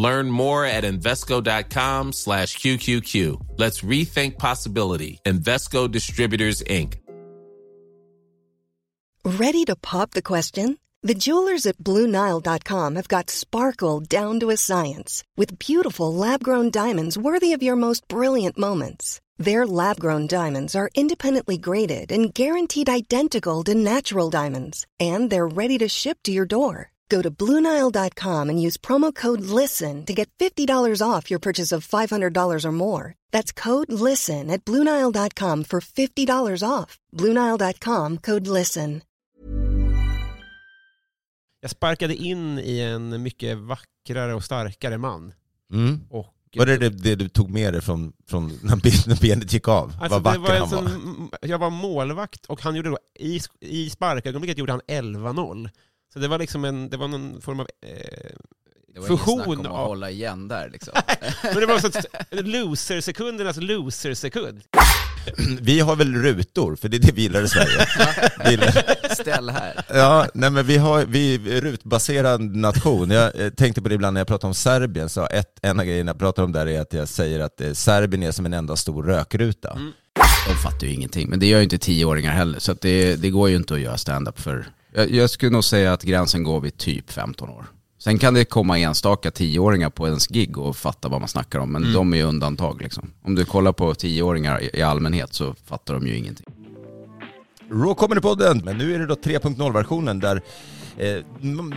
Learn more at Invesco.com slash QQQ. Let's rethink possibility. Invesco Distributors, Inc. Ready to pop the question? The jewelers at BlueNile.com have got sparkle down to a science with beautiful lab grown diamonds worthy of your most brilliant moments. Their lab grown diamonds are independently graded and guaranteed identical to natural diamonds, and they're ready to ship to your door. Go to BlueNile.com and use promo code LISTEN to get $50 off your purchase of $500 or more. That's code LISTEN at BlueNile.com for $50 off. BlueNile.com code LISTEN. Jag sparkade in i en mycket vackrare och starkare man. Mm. Och Var det, det det du tog med dig från, från när ben- när benet gick av? Alltså, Vad vacker var han var. sån, jag var målvakt och han gjorde då, i, i sparkögonblicket gjorde han 11-0. Så det var liksom en, det var någon form av eh, Det var ingen fusion snack om att av... hålla igen där liksom. Men det var så att loser-sekundernas loser-sekund. Vi har väl rutor, för det är det vi gillar i Sverige. Ställ här. Ja, nej men vi har, vi är rutbaserad nation. Jag eh, tänkte på det ibland när jag pratar om Serbien, så ett, en av grejerna jag pratar om där är att jag säger att eh, Serbien är som en enda stor rökruta. De fattar ju ingenting, men det gör ju inte tioåringar heller. Så att det, det går ju inte att göra stand-up för... Jag, jag skulle nog säga att gränsen går vid typ 15 år. Sen kan det komma enstaka tioåringar på ens gig och fatta vad man snackar om, men de är ju undantag liksom. Om du kollar på tioåringar i, allmänhet så fattar de ju ingenting. Raw Comedy-podden, men nu är det då 3.0-versionen där mm, Eh,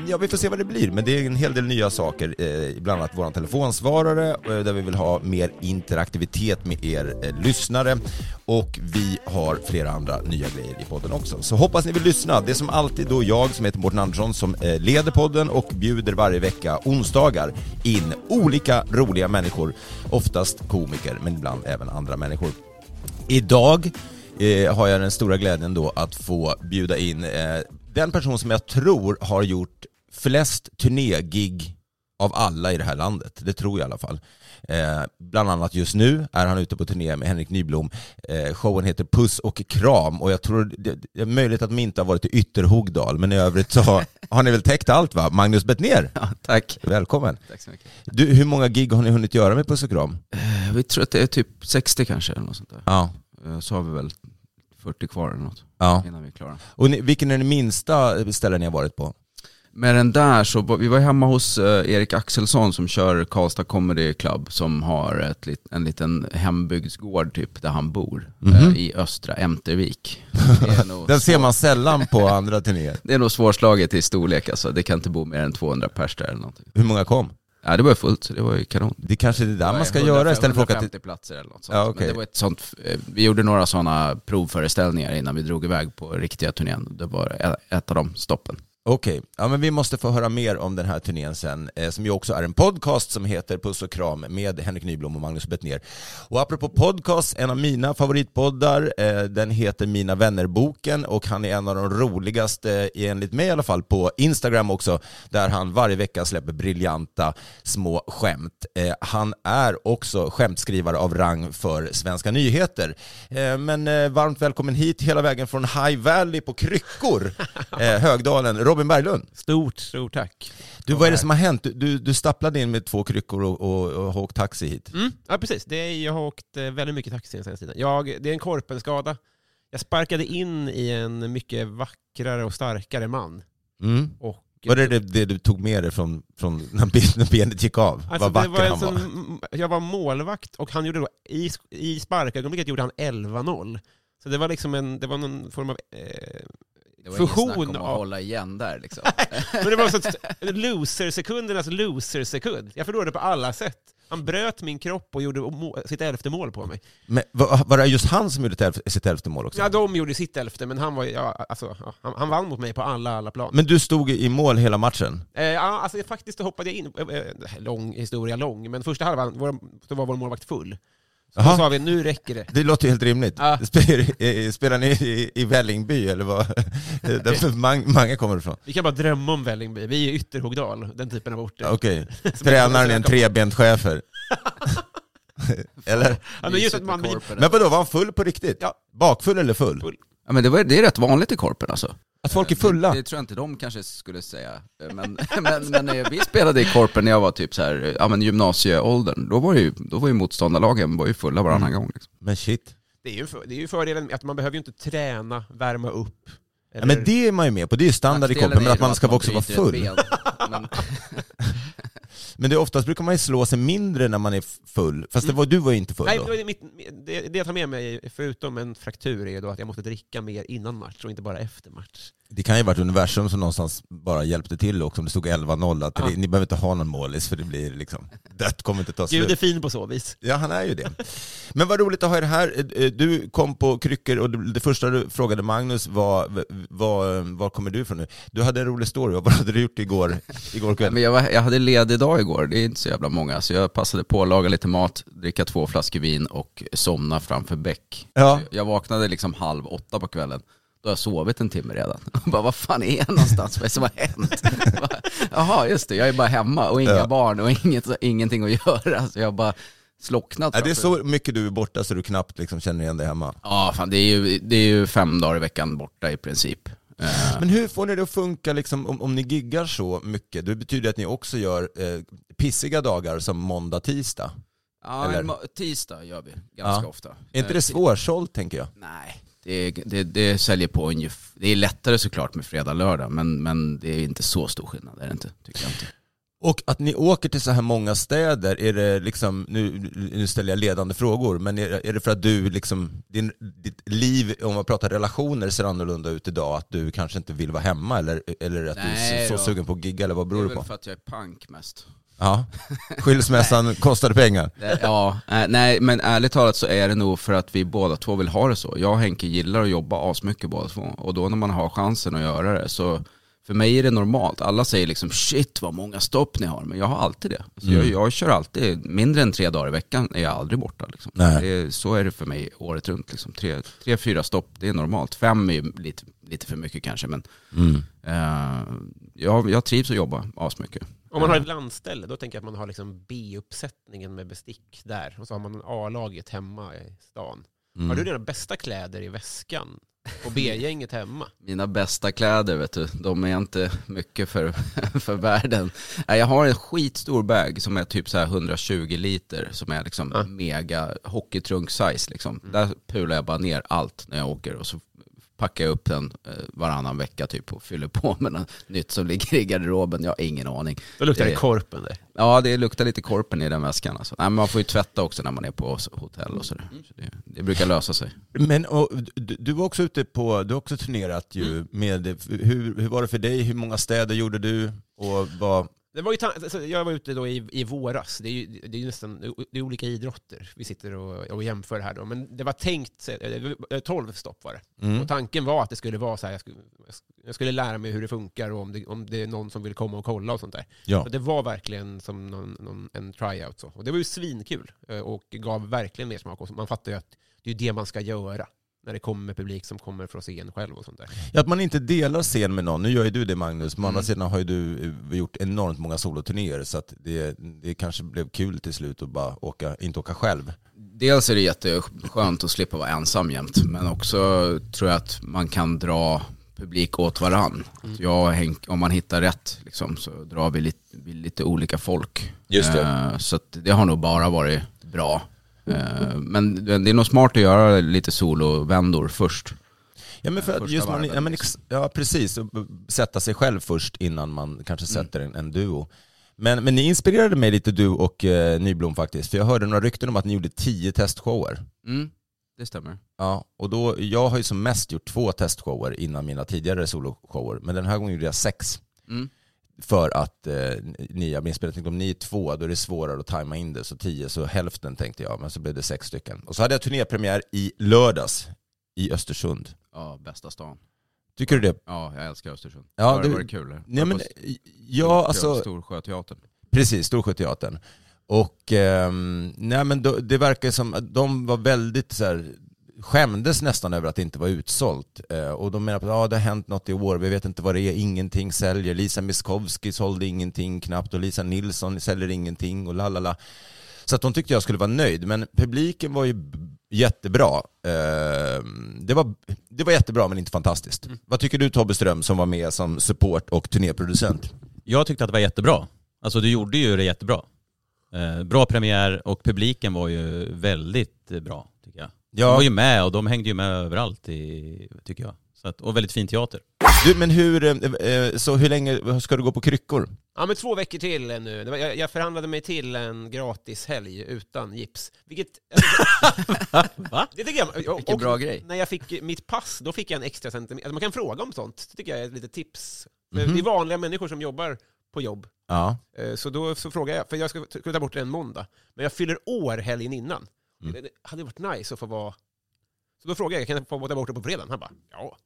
ja, vi får se vad det blir, men det är en hel del nya saker, eh, bland annat vår telefonsvarare, eh, där vi vill ha mer interaktivitet med er lyssnare och vi har flera andra nya grejer i podden också. Så hoppas ni vill lyssna. Det är som alltid då jag som heter Mårten Andersson som leder podden och bjuder varje vecka onsdagar in olika roliga människor, oftast komiker, men ibland även andra människor. Idag eh, har jag den stora glädjen då att få bjuda in eh, den person som jag tror har gjort flest turnégig av alla i det här landet. Det tror jag i alla fall. Eh, bland annat just nu är han ute på turné med Henrik Nyblom. Eh, showen heter Puss och kram och jag tror det, det är möjligt att de inte har varit i Ytterhogdal men i övrigt så har, har ni väl täckt allt va? Magnus Bettner, Ja, tack. välkommen. Tack så mycket. Du, hur många gig har ni hunnit göra med Puss och kram? Eh, Vi tror att det är typ 60 kanske, eller något sånt där. Ja. Eh, Så har vi väl 40 kvar eller något, ja. innan vi är klara. Och ni, vilken är det minsta ställen ni har varit på? Med den där så, vi var hemma hos eh, Erik Axelsson som kör Karlstad Comedy Club som har ett, lit- en liten hembygdsgård typ där han bor Mhm. eh, i östra Ämtervik. Den ser man sällan på andra turnéer. det är nog svårslaget i storlek alltså, det kan inte bo mer än 200 pers där eller någonting. Hur många kom? Ja det var fullt så det var ju kanon. Det kanske är det där Det man ska 100 göra istället för att åka 150 till... platser eller något sånt. Ja, okej. Men det var ett sånt, eh, vi gjorde några sådana provföreställningar innan vi drog iväg på riktiga turnén. Det var e- ett av de stoppen. Okej, ja men vi måste få höra mer om den här turnén sen, eh, som ju också är en podcast som heter Puss och kram med Henrik Nyblom och Magnus Bettner. Och apropå podcast, en av mina favoritpoddar, eh, den heter Mina vänner-boken och han är en av de roligaste, enligt mig i alla fall, på Instagram också, där han varje vecka släpper briljanta små skämt. Eh, han är också skämtskrivare av rang för Svenska nyheter. Eh, men eh, varmt välkommen hit hela vägen från High Valley på kryckor, eh, Högdalen, Robin Berglund. Stort, stort tack. Du, vad är det som har hänt? Du, du, du stapplade in med två kryckor och, och, och har åkt taxi hit. Mm, ja, precis. Det är, jag har åkt eh, väldigt mycket taxi den senaste tiden. Jag, det är en korpenskada. Jag sparkade in i en mycket vackrare och starkare man. Mm. Och Var det, det det du tog med dig från, från när ben- när benet gick av? Alltså, vad det vacker var en han var. sån, Jag var målvakt och han gjorde då, i, i sparkögonblicket gjorde han 11-0. Så det var liksom en, det var någon form av... Eh, Det var Fusion snack om att av- hålla igen där liksom. men det var så att loser-sekundernas loser-sekund. Jag förlorade på alla sätt. Han bröt min kropp och gjorde sitt elfte mål på mig. Men var, det just han som gjorde sitt elfte mål också? Ja, de gjorde sitt elfte, men han, var, ja, alltså, han, han vann mot mig på alla, alla plan. Men du stod i mål hela matchen? Eh, ja, alltså, faktiskt hoppade jag in, eh, eh, lång historia lång, men första halvan var, var vår målvakt full. Så sa vi, nu räcker det. Det låter helt rimligt. Ja. Spelar, spelar ni i, i Vällingby eller vad? Därför Mange kommer ifrån. Vi kan bara drömma om Vällingby. Vi är i Ytterhogdal, den typen av orter. Okej. Som Tränaren är en trebent chefer. eller? Ja, men just att man, Men vadå, var han full på riktigt? Ja. Bakfull eller full? Full. Ja, men det, var, det är rätt vanligt i korpen alltså. Att folk är fulla? Det, det tror jag inte de kanske skulle säga. Men, men, men vi spelade i korpen när jag var typ så här, ja men gymnasieåldern. Då var ju, då var ju motståndarlagen var ju fulla varannan Mm. gång. Liksom. Men shit. det, är ju för, det är ju fördelen att man behöver ju inte träna, värma upp. Ja, men det är man ju med på, det är ju standard i korpen, men att man ska också vara full. Men, det oftast brukar man ju slå sig mindre när man är full, fast det var, du var ju inte full Nej, då. det, är mitt, det, det jag tar med mig, förutom en fraktur, är ju då att jag måste dricka mer innan match och inte bara efter match. Det kan ju varit universum som någonstans bara hjälpte till också, om det stod 11-0, att Ja. det, ni behöver inte ha någon målis för det blir liksom, dött kommer inte ta Gud är slut. fin på så vis. Ja, han är ju det. Men vad roligt att ha er här. Eh, Du kom på kryckor och det det första du frågade Magnus var, var, var kommer du ifrån nu? Du hade en rolig story, vad hade du gjort igår, igår kväll? men jag, var, jag hade ledig dag igår, det är inte så jävla många. Så jag passade på att laga lite mat, dricka två flaskor vin och somna framför bäck. Ja. Jag vaknade liksom halv åtta på kvällen. Då har jag sovit en timme redan. Och bara, vad fan är jag någonstans? Vad är det som har hänt? Bara, Jaha, just det, jag är bara hemma och inga Ja. barn och inget, ingenting att göra. Så jag har bara slocknat. Är det så mycket du är borta så du knappt liksom känner igen dig hemma? Ja, fan det är, ju, det är ju fem dagar i veckan borta i princip. Eh, Men hur får ni det att funka liksom, om, om ni giggar så mycket? Det betyder att ni också gör eh, pissiga dagar som måndag, tisdag. ja, eller? tisdag gör vi ganska Ja. ofta. Är inte Eh, det svårsålt tänker jag? Nej, det, det, det säljer på ungefär. Det är lättare såklart med fredag, lördag, men, men det är inte så stor skillnad, är det inte, tycker jag inte. Och att ni åker till så här många städer, är det liksom, nu, nu ställer jag ledande frågor, men är, är det för att du liksom, din, ditt liv, om man pratar relationer, ser annorlunda ut idag? Att du kanske inte vill vara hemma eller, eller att du Nej är så, då. sugen på att gigga, eller vad Det beror är det väl på? för att jag är punk mest. Ja, skilsmässan kostade pengar. Ja, eh, nej men ärligt talat så är det nog för att vi båda två vill ha det så. Jag och Henke gillar att jobba asmycket båda två. Och då när man har chansen att göra det så för mig är det normalt. Alla säger liksom shit vad många stopp ni har. Men jag har alltid det. Så Mm. jag, jag kör alltid, mindre än tre dagar i veckan är jag aldrig borta. Liksom. Det så är det för mig året runt. Liksom. Tre, tre, fyra stopp, det är normalt. Fem är lite, lite för mycket kanske. Men Mm. eh, jag, jag trivs att jobba asmycket. Om man har ett landställe, då tänker jag att man har liksom B-uppsättningen med bestick där. Och så har man A-laget hemma i stan. Mm. Har du dina bästa kläder i väskan? Och B-gänget hemma? Mina bästa kläder vet du, de är inte mycket för, för världen. Jag har en skitstor bag som är typ så här 120 liter som är liksom Ja. mega hockeytrunk-size liksom. Där pular jag bara ner allt när jag åker och så packar jag upp den eh, varannan vecka typ och fyller på med något nytt som ligger i garderoben. Jag har ingen aning. Då luktar det Det- korpen där. Ja, det luktar lite korpen i den väskan alltså. Nej, men man får ju tvätta också när man är på hotell och sådär. Så det, det brukar lösa sig. Men och, du, du var också ute på, du har också turnerat ju Mm. med, hur, hur var det för dig? Hur många städer gjorde du? Och vad, Det var ju jag var ute då i, i våras, det är ju det är nästan det är olika idrotter vi sitter och, och jämför här då. Men det var tänkt, eh, 12 stopp var det. mm. Och tanken var att det skulle vara så här, jag skulle, jag skulle lära mig hur det funkar och om det, om det är någon som vill komma och kolla och sånt där. Ja. Så det var verkligen som någon, någon, en tryout. Så. Och det var ju svinkul eh, och gav verkligen mer smak. Och man fattar ju att det är det man ska göra när det kommer publik som kommer för att se en själv och sånt där. Ja, Att man inte delar scen med någon. Nu gör ju du det Magnus, men å andra Mm. sidan har ju du eh, gjort enormt många soloturnéer så att det, det kanske blev kul till slut att bara åka, inte åka själv. Dels är det jätteskönt att slippa vara ensam jämt, men också tror jag att man kan dra publik åt varann. Jag och Henk, om man hittar rätt liksom, så drar vi lite, vi lite olika folk. Just det. Eh, Så att det har nog bara varit bra. Eh, Men det är nog smart att göra lite solovändor först. Ja, men för just man, ja, men, liksom. ja precis, sätta sig själv först innan man kanske Mm. sätter en, en duo. Men, men ni inspirerade mig lite du och eh, Nyblom faktiskt, för jag hörde några rykten om att ni gjorde tio testshower. Mm, det stämmer. Ja, och då, jag har ju som mest gjort två testshower innan mina tidigare soloshower, men den här gången gjorde jag sex. Mm. För att eh, ni, jag minns spelet, om ni är två, då är det svårare att tajma in det. Så tio, så hälften tänkte jag, men så blev det sex stycken. Och så hade jag turnépremiär i lördags i Östersund. Ja, bästa stan. Tycker du det? Ja, jag älskar Östersund. Ja, var, det, var det kul? Nej, men, På ja, alltså, Storsjöteatern. precis, Storsjöteatern. Och ehm, nej men då, det verkar som att de var väldigt så här, skämdes nästan över att det inte var utsålt. Eh, och de menar på att ja, det har hänt något i år, vi vet inte vad det är, ingenting säljer. Lisa Miskovsky sålde ingenting knappt och Lisa Nilsson säljer ingenting och lalala. Så att de tyckte jag skulle vara nöjd, men publiken var ju jättebra. Eh, det, var, det var jättebra men inte fantastiskt. Vad tycker du Tobbe Ström som var med som support och turnéproducent? Jag tyckte att det var jättebra. Alltså du gjorde ju det jättebra. Eh, bra premiär och publiken var ju väldigt bra jag. De var ju med och de hängde ju med överallt i, tycker jag. Så att, och väldigt fin teater. Du, men hur, eh, eh, så hur länge ska du gå på kryckor? Ja, men två veckor till nu. Det var, jag, jag förhandlade mig till en gratis helg utan gips. Vilket... Va? Det tycker jag. och- Vilken och bra grej. När jag fick mitt pass, då fick jag en extra centimeter. Alltså man kan fråga om sånt. Det tycker jag är ett litet tips. Men Mhm. Det är vanliga människor som jobbar på jobb. Ja. Eh, Så då så frågade jag, för jag ska- skulle ta bort det en måndag. Men jag fyller år helgen innan. Mm. Det, hade varit nice att få vara... Så då frågade jag, kan jag få ta bort det på fredagen? Han bara, ja.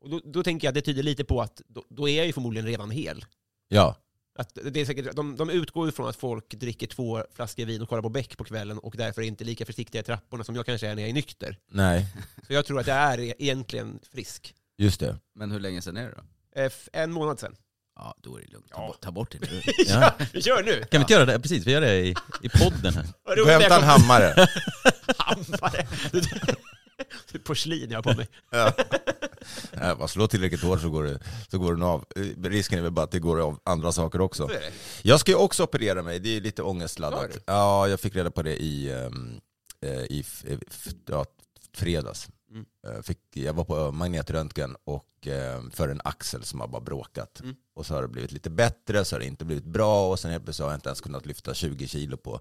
Och då, då tänker jag att det tyder lite på att då, då är jag ju förmodligen redan hel. Ja. Att det är säkert, de, de utgår ifrån att folk dricker två flaskor vin och kollar på Beck på kvällen och därför är inte lika försiktiga i trapporna som jag kanske är när jag är nykter. Nej, Så jag tror att jag är e- egentligen frisk. just det. Men hur länge sedan är det då? Eh, En månad sedan. Ja, då är det lugnt. Ta, Ja. bort, ta bort det nu. Ja. Vi kör nu! Kan vi inte göra det? Precis, vi gör det i, i podden här. Vad Gå och hämta en jag kom- hammare. hammare. Det är Porslin jag har på mig. Ja. Nej, bara slå tillräckligt hårt så går, det, så går den av. Eh, Risken är väl bara att det går av andra saker också. Så är det. Jag ska ju också operera mig, det är lite ångestladdat. du? Ja, jag fick reda på det i, ehm, eh, i f- eh, f- ja, fredags. Mm. Eh, Fick, jag var på magnetröntgen och eh, för en axel som har bara bråkat. Mm. Och så har det blivit lite bättre, så har det inte blivit bra och sen helt plötsligt har jag inte ens kunnat lyfta 20 kilo på,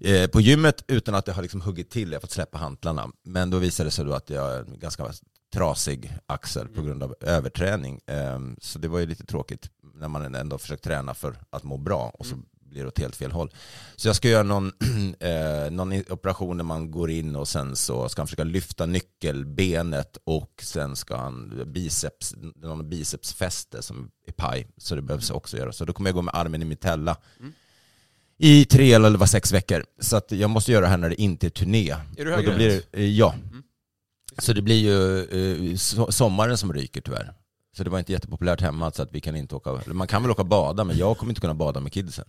eh, på gymmet utan att det har liksom huggit till, jag har fått släppa hantlarna. Men då visade det sig då att jag har en ganska trasig axel på Mm. grund av överträning. Ehm, Så det var ju lite tråkigt när man ändå försökt träna för att må bra och så Mm. Blir åt helt fel håll. Så jag ska göra någon, eh, någon operation där man går in och sen så ska han försöka lyfta nyckelbenet och sen ska han biceps, någon bicepsfäste som är paj. Så det behövs också göra. Så då kommer jag gå med armen i mitella Mm. i tre eller vad, sex veckor. Så jag måste göra det här när det inte är turné. Är du och högerhänt? blir det, eh, ja. Mm. Så det blir ju eh, so- sommaren som ryker tyvärr. Så det var inte jättepopulärt hemma så att vi kan inte åka, man kan väl åka bada men jag kommer inte kunna bada med kidsen.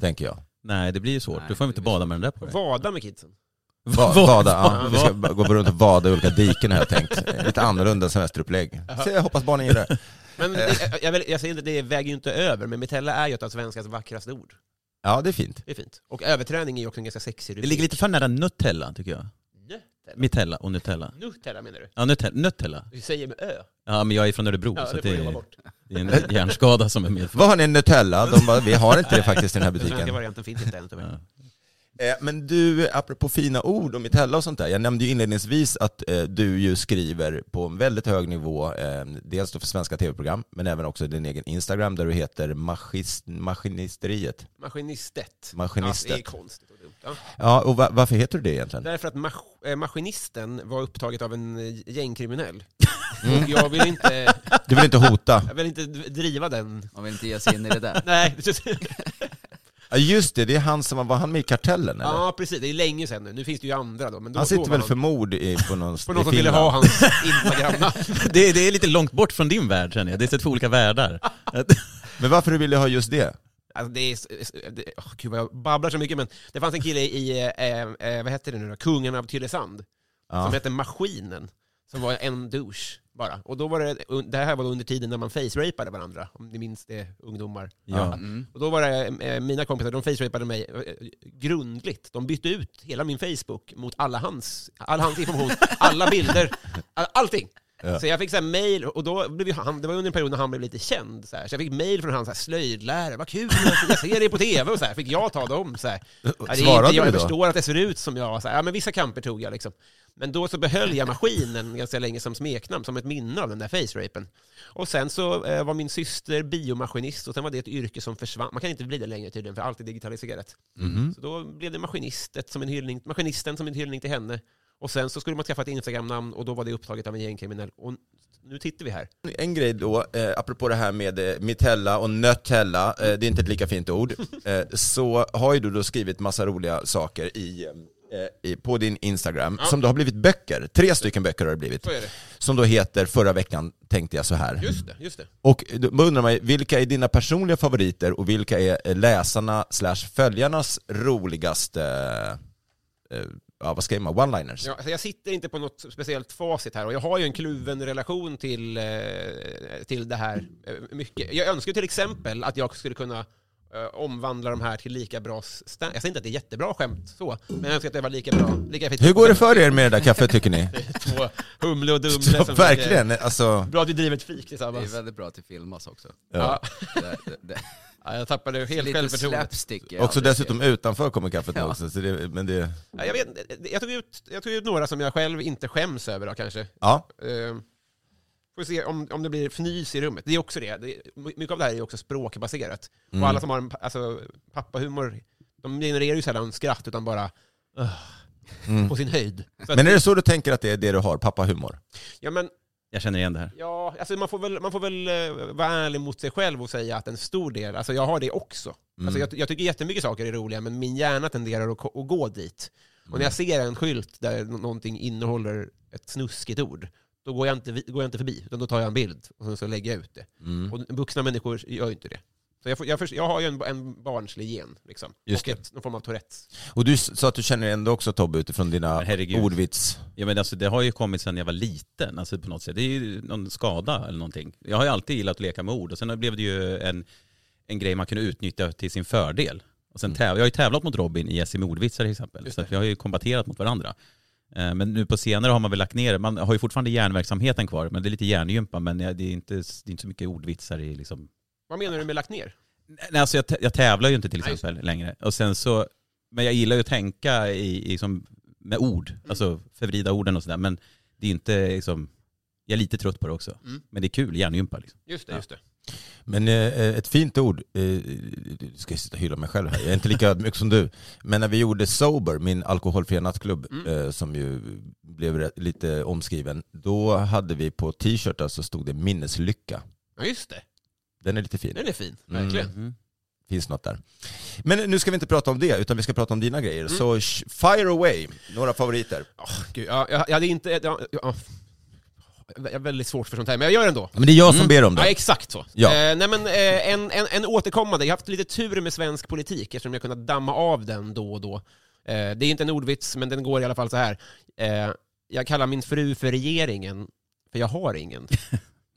Tänker jag. Nej, det blir ju svårt. Nej, Du får inte bada med den där på dig. Vada med kidsen. Va, Va- bada, ja. Vi ska gå runt och vada i olika diken har jag tänkt. Lite annorlunda semesterupplägg. Så jag hoppas barnen gillar det. Men det, jag, vill, jag säger inte, det väger ju inte över, men mitella är ju ett av svenskans vackraste ord. Ja, det är fint. Det är fint. Och överträning är ju också en ganska sexig Det ligger lite för nära Nutella tycker jag. Nutella. Mitella och Nutella. Nutella menar du? Ja, Nutella. Nutella. Du säger med ö. Ja, men jag är från Örebro Ja, så det det, är, bort. det är en hjärnskada som är med. Vad har ni Nutella? De bara, vi har inte det faktiskt i den här Den svenska butiken. varianten finns inte än tyvärr. Eh, Men du, apropå fina ord och mitella och sånt där. Jag nämnde ju inledningsvis att eh, du ju skriver på en väldigt hög nivå, eh, dels för svenska tv-program, men även också din egen Instagram där du heter Maskist, Maskinisteriet. Maskinistet. Maskinistet. Ja, det är konstigt och dumt. Ja. Ja, och va- varför heter du det egentligen? Därför att mas maskinisten var upptaget av en gängkriminell. Mm. Jag vill inte, Du vill inte hota? jag vill inte driva den. Man vill inte ge sig in i det där. Nej, Ja just det, det är han som var, han med i Kartellen eller? ja precis. Det är länge sedan nu. Nu finns det ju andra då. Men då han då sitter var väl för mord i, på någon För någon som ville ha hans Instagram. Det, det är lite långt bort från din värld känner jag. Det är två olika världar. Men varför du ville ha just det? Alltså det är, det, oh, gud vad jag babblar så mycket, men det fanns en kille i, eh, eh, vad hette det nu då, Kungen av Tylösand, Ja. som hette Maskinen, som var en douche bara. Och då var det, det här var under tiden när man face-rapade varandra, om ni minns det, ungdomar. Ja. Mm. Och då var det eh, mina kompisar, de face-rapade mig eh, grundligt. De bytte ut hela min Facebook mot alla hans, all hans information, alla bilder, all, allting. Ja. Så jag fick så här mail, och då blev han, det var under en period när han blev lite känd, så, här. så jag fick mail från hans så här, slöjdlärare, vad kul, jag- jag ser det på tv, och så här, fick jag ta dem. Så här. Ja, det är Svarade inte, jag då? förstår att det ser ut som jag, så här, ja men vissa kamper tog jag liksom. Men då så behöll jag maskinen ganska länge som smeknamn, som ett minne av den där face-rapen. Och sen så eh, var min syster biomaskinist, och sen var det ett yrke som försvann. Man kan inte bli det längre tydligen, för allt är digitaliserat. Mhm. Så då blev det maskinistet som en hyllning, maskinisten som en hyllning till henne. Och sen så skulle man skaffa ett Instagram-namn och då var det upptaget av en gängkriminell. Och nu tittar vi här. En grej då, eh, apropå det här med eh, mitella och nöttella, eh, det är inte ett lika fint ord, eh, så har ju du då skrivit massa roliga saker i, eh, på din Instagram, Ja. som då har blivit böcker. Tre stycken böcker har det blivit. Det. Som då heter Förra veckan tänkte jag så här. Just det, just det. Och då undrar man vilka är dina personliga favoriter och vilka är eh, läsarna slash följarnas roligaste, eh, ja vad ska man, one-liners? Ja, alltså jag sitter inte på något speciellt facit här och jag har ju en kluven relation till, till det här mycket. Jag önskar till exempel att jag skulle kunna omvandla de här till lika bra stand Jag säger inte att det är jättebra skämt så, men jag önskar att det var lika bra. Lika Hur går det för er med det där kaffet tycker ni? Två Humle och Dumle som verkligen, alltså... Bra att vi driver ett fik Det är tillsammans. väldigt bra att det filmas också. Ja. Det, det, det. Ja, jag tappade helt Lite självförtroende. slapstick. är Också dessutom utanför kommer kaffet Ja. också, så det, men det... Ja, jag, vet, jag, tog ut, jag tog ut några som jag själv inte skäms över då, kanske. Ja, Uh, får se om, om det blir fnys i rummet. Det är också det. det är, mycket av det här är också språkbaserat. Mm. Och alla som har en alltså, pappahumor, de genererar ju sällan skratt utan bara "Ugh", Mm. på sin höjd. Så Men är det så du tänker att det är det du har, pappahumor? ja, men, Jag känner igen det här. ja, alltså man får väl, man får väl eh, vara ärlig mot sig själv och säga att en stor del, alltså jag har det också. Mm. Alltså jag, jag tycker jättemycket saker är roliga, men min hjärna tenderar att, att gå dit. Och Mm. när jag ser en skylt där nå- någonting innehåller ett snuskigt ord, då går jag inte, går jag inte förbi, utan då tar jag en bild och sen så lägger jag ut det. Mm. Och vuxna människor gör ju inte det. Så jag, får, jag, förs- jag har ju en, en barnslig gen, liksom. Just och ett, någon form av Tourettes. Och du sa att du känner ändå också Tobbe utifrån dina herregud. ordvits. Ja, men alltså, det har ju kommit sedan jag var liten, alltså, på något sätt. Det är ju någon skada eller någonting. Jag har ju alltid gillat att leka med ord och sen blev det ju en, en grej man kunde utnyttja till sin fördel. Och sen täv- jag har ju tävlat mot Robin i SM ordvitsar till exempel, så vi har ju kombaterat mot varandra. Eh, Men nu på senare har man väl lagt ner. Man har ju fortfarande hjärnverksamheten kvar, men det är lite hjärngympa. Men det är inte, det är inte så mycket ordvitsar i liksom... Vad menar du med lagt ner? Nej, alltså jag, jag tävlar ju inte till Nej, exempel längre. Och sen så, men jag gillar ju att tänka i, i som, med ord, alltså förvrida orden och sådär. Men det är inte liksom, jag är lite trött på det också. Mm. Men det är kul, hjärngympa liksom. Just det, Ja. just det. Men eh, ett fint ord, eh, du ska jag sitta och hylla mig själv här, jag är inte lika ödmjuk som du. Men när vi gjorde Sober, min alkoholfria nattklubb, Mm. eh, som ju blev lite omskriven, då hade vi på t-shirtar så stod det minneslycka. Ja, just det. Den är lite fin. Den är fin, Mm. verkligen. Mm. Finns något där. Men nu ska vi inte prata om det, utan vi ska prata om dina grejer. Mm. Så fire away, några favoriter. Åh, gud, ja, jag, jag hade inte... Ja, ja, jag har väldigt svårt för sånt här, men jag gör det ändå. Men det är jag som Mm. ber om Ja, det. exakt så. Ja. Eh, nej, men, eh, en, en, en återkommande, jag har haft lite tur med svensk politik eftersom jag kunnat damma av den då och då. Eh, det är inte en ordvits, men den går i alla fall så här. Eh, jag kallar min fru för regeringen, för jag har ingen.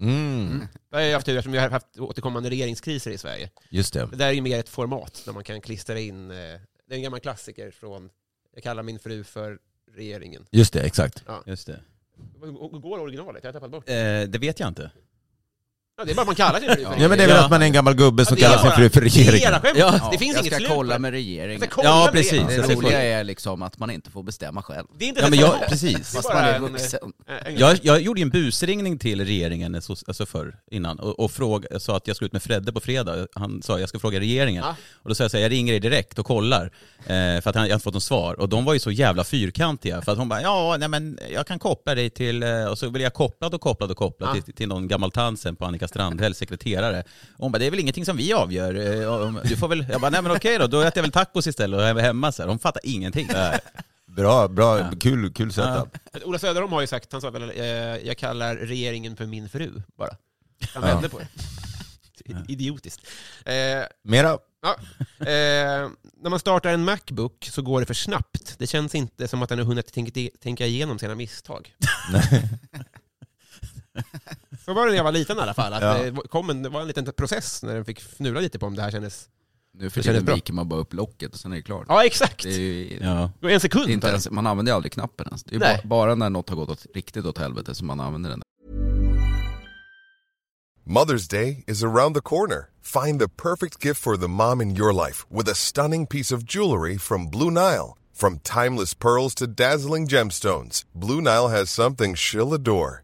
Mm, Det har jag haft tur eftersom jag har haft återkommande regeringskriser i Sverige. just det. Det där är ju mer ett format där man kan klistra in, eh, det är en gammal klassiker från Jag kallar min fru för regeringen. Just det, exakt. Just det. Hur går originalet? Jag har tappat bort. Eh, det vet jag inte. Ja, det är bara att man kallar sin fru för Ja regeringen. men det är väl Ja. att man är en gammal gubbe som kallar sin fru för Det är regeringen. era skämt. Ja. Det finns jag inget ska slut kolla på med det. regeringen. Jag ska kolla Ja, med precis. det. Ska roliga kolla. är liksom att man inte får bestämma själv. Det är inte Ja, men jag, precis. Det är Fast bara man är en- vuxen. en- Jag, jag gjorde ju en busringning till regeringen alltså, alltså förr, innan och, och fråga, sa att jag skulle ut med Fredde på fredag. Han sa jag ska fråga regeringen. Ja. Och då sa jag så här, jag ringer dig direkt och kollar. Eh, för att han, jag har inte fått något svar. Och de var ju så jävla fyrkantiga. För att hon bara, ja nej men jag kan koppla dig till, eh, och så vill jag kopplad och kopplad och kopplad Ja. till, till någon gammal tant sen på Annika Strandhälls sekreterare. Och hon bara, det är väl ingenting som vi avgör. Eh, Du får väl, jag bara, nej men okej då, då äter jag väl tacos istället och är hemma så här. De fattar ingenting. Bra, bra, Ja. kul, kul setup. Ola Söderholm har ju sagt, han sa väl, eh, jag kallar regeringen för min fru, bara. Han Ja. vände på det. Idiotiskt. Eh, Mera? ja, eh, när man startar en Macbook så går det för snabbt. Det känns inte som att den har hunnit tänka, tänka igenom sina misstag. Så var det när jag var liten i alla fall. Att Ja. det kom en, det var en liten process när den fick fnula lite på om det här kändes... Nu för tiden viker man bara upp locket och sen är det klart. Ja, exakt! Det är ju, Ja. En sekund. det är inte ens, man använder ju aldrig knappen ens. Det är bara, bara när något har gått åt, riktigt åt helvete som man använder den. Mother's Day is around the corner. Find the perfect gift for the mom in your life with a stunning piece of jewelry from Blue Nile. From timeless pearls to dazzling gemstones, Blue Nile has something she'll adore.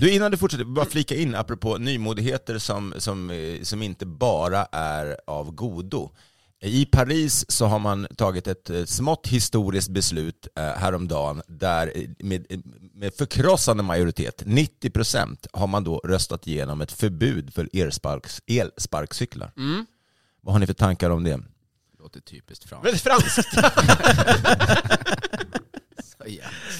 Du, innan du fortsätter, bara flika in apropå nymodigheter som, som, eh, som inte bara är av godo. I Paris så har man tagit ett eh, smått historiskt beslut eh, häromdagen där med, med förkrossande majoritet, 90% har man då röstat igenom ett förbud för elsparks, elsparkcyklar. Mm. Vad har ni för tankar om det? Det låter typiskt franskt. Väldigt franskt.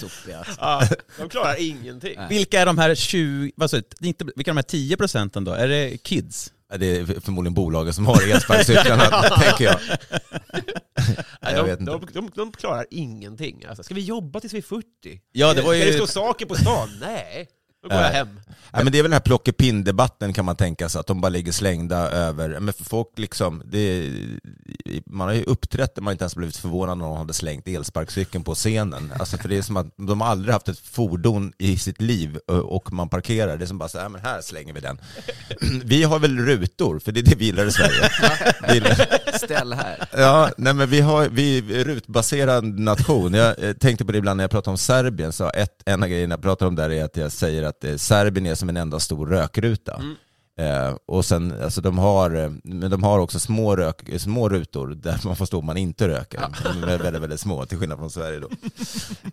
Sopiga. ja, de klarar ingenting. Vilka är de här 20, vad sa du, inte, vilka är de här 10 procenten då? Är det kids? Det är förmodligen bolagen som har elsparkcyklarna, tänker jag. Nej, jag de, vet inte. de, de, de klarar ingenting. Alltså, ska vi jobba tills vi är 40? Ja, det var Ska ju... det stå saker på stan? Nej. Då går jag Nej. hem. Ja, men det är väl den här plockepinn-debatten kan man tänka sig, att de bara ligger slängda över, men för folk liksom, det, man har ju uppträtt där man inte ens blivit förvånad när någon hade slängt elsparkcykeln på scenen. Alltså för det är som att de har aldrig haft ett fordon i sitt liv och man parkerar, det är som bara så här, men här slänger vi den. Vi har väl rutor, för det är det vi gillar i Sverige. Gillar- Ställ här. Ja, nej men vi, har, vi är rutbaserad nation. Jag eh, tänkte på det ibland när jag pratar om Serbien, så ett, en av grejerna jag pratar om där är att jag säger att eh, Serbien är som en enda stor rökruta. Eh, och sen, alltså de har, eh, men de har också små, rök, små rutor där man får stå om man inte röker. De är väldigt, väldigt små, till skillnad från Sverige då.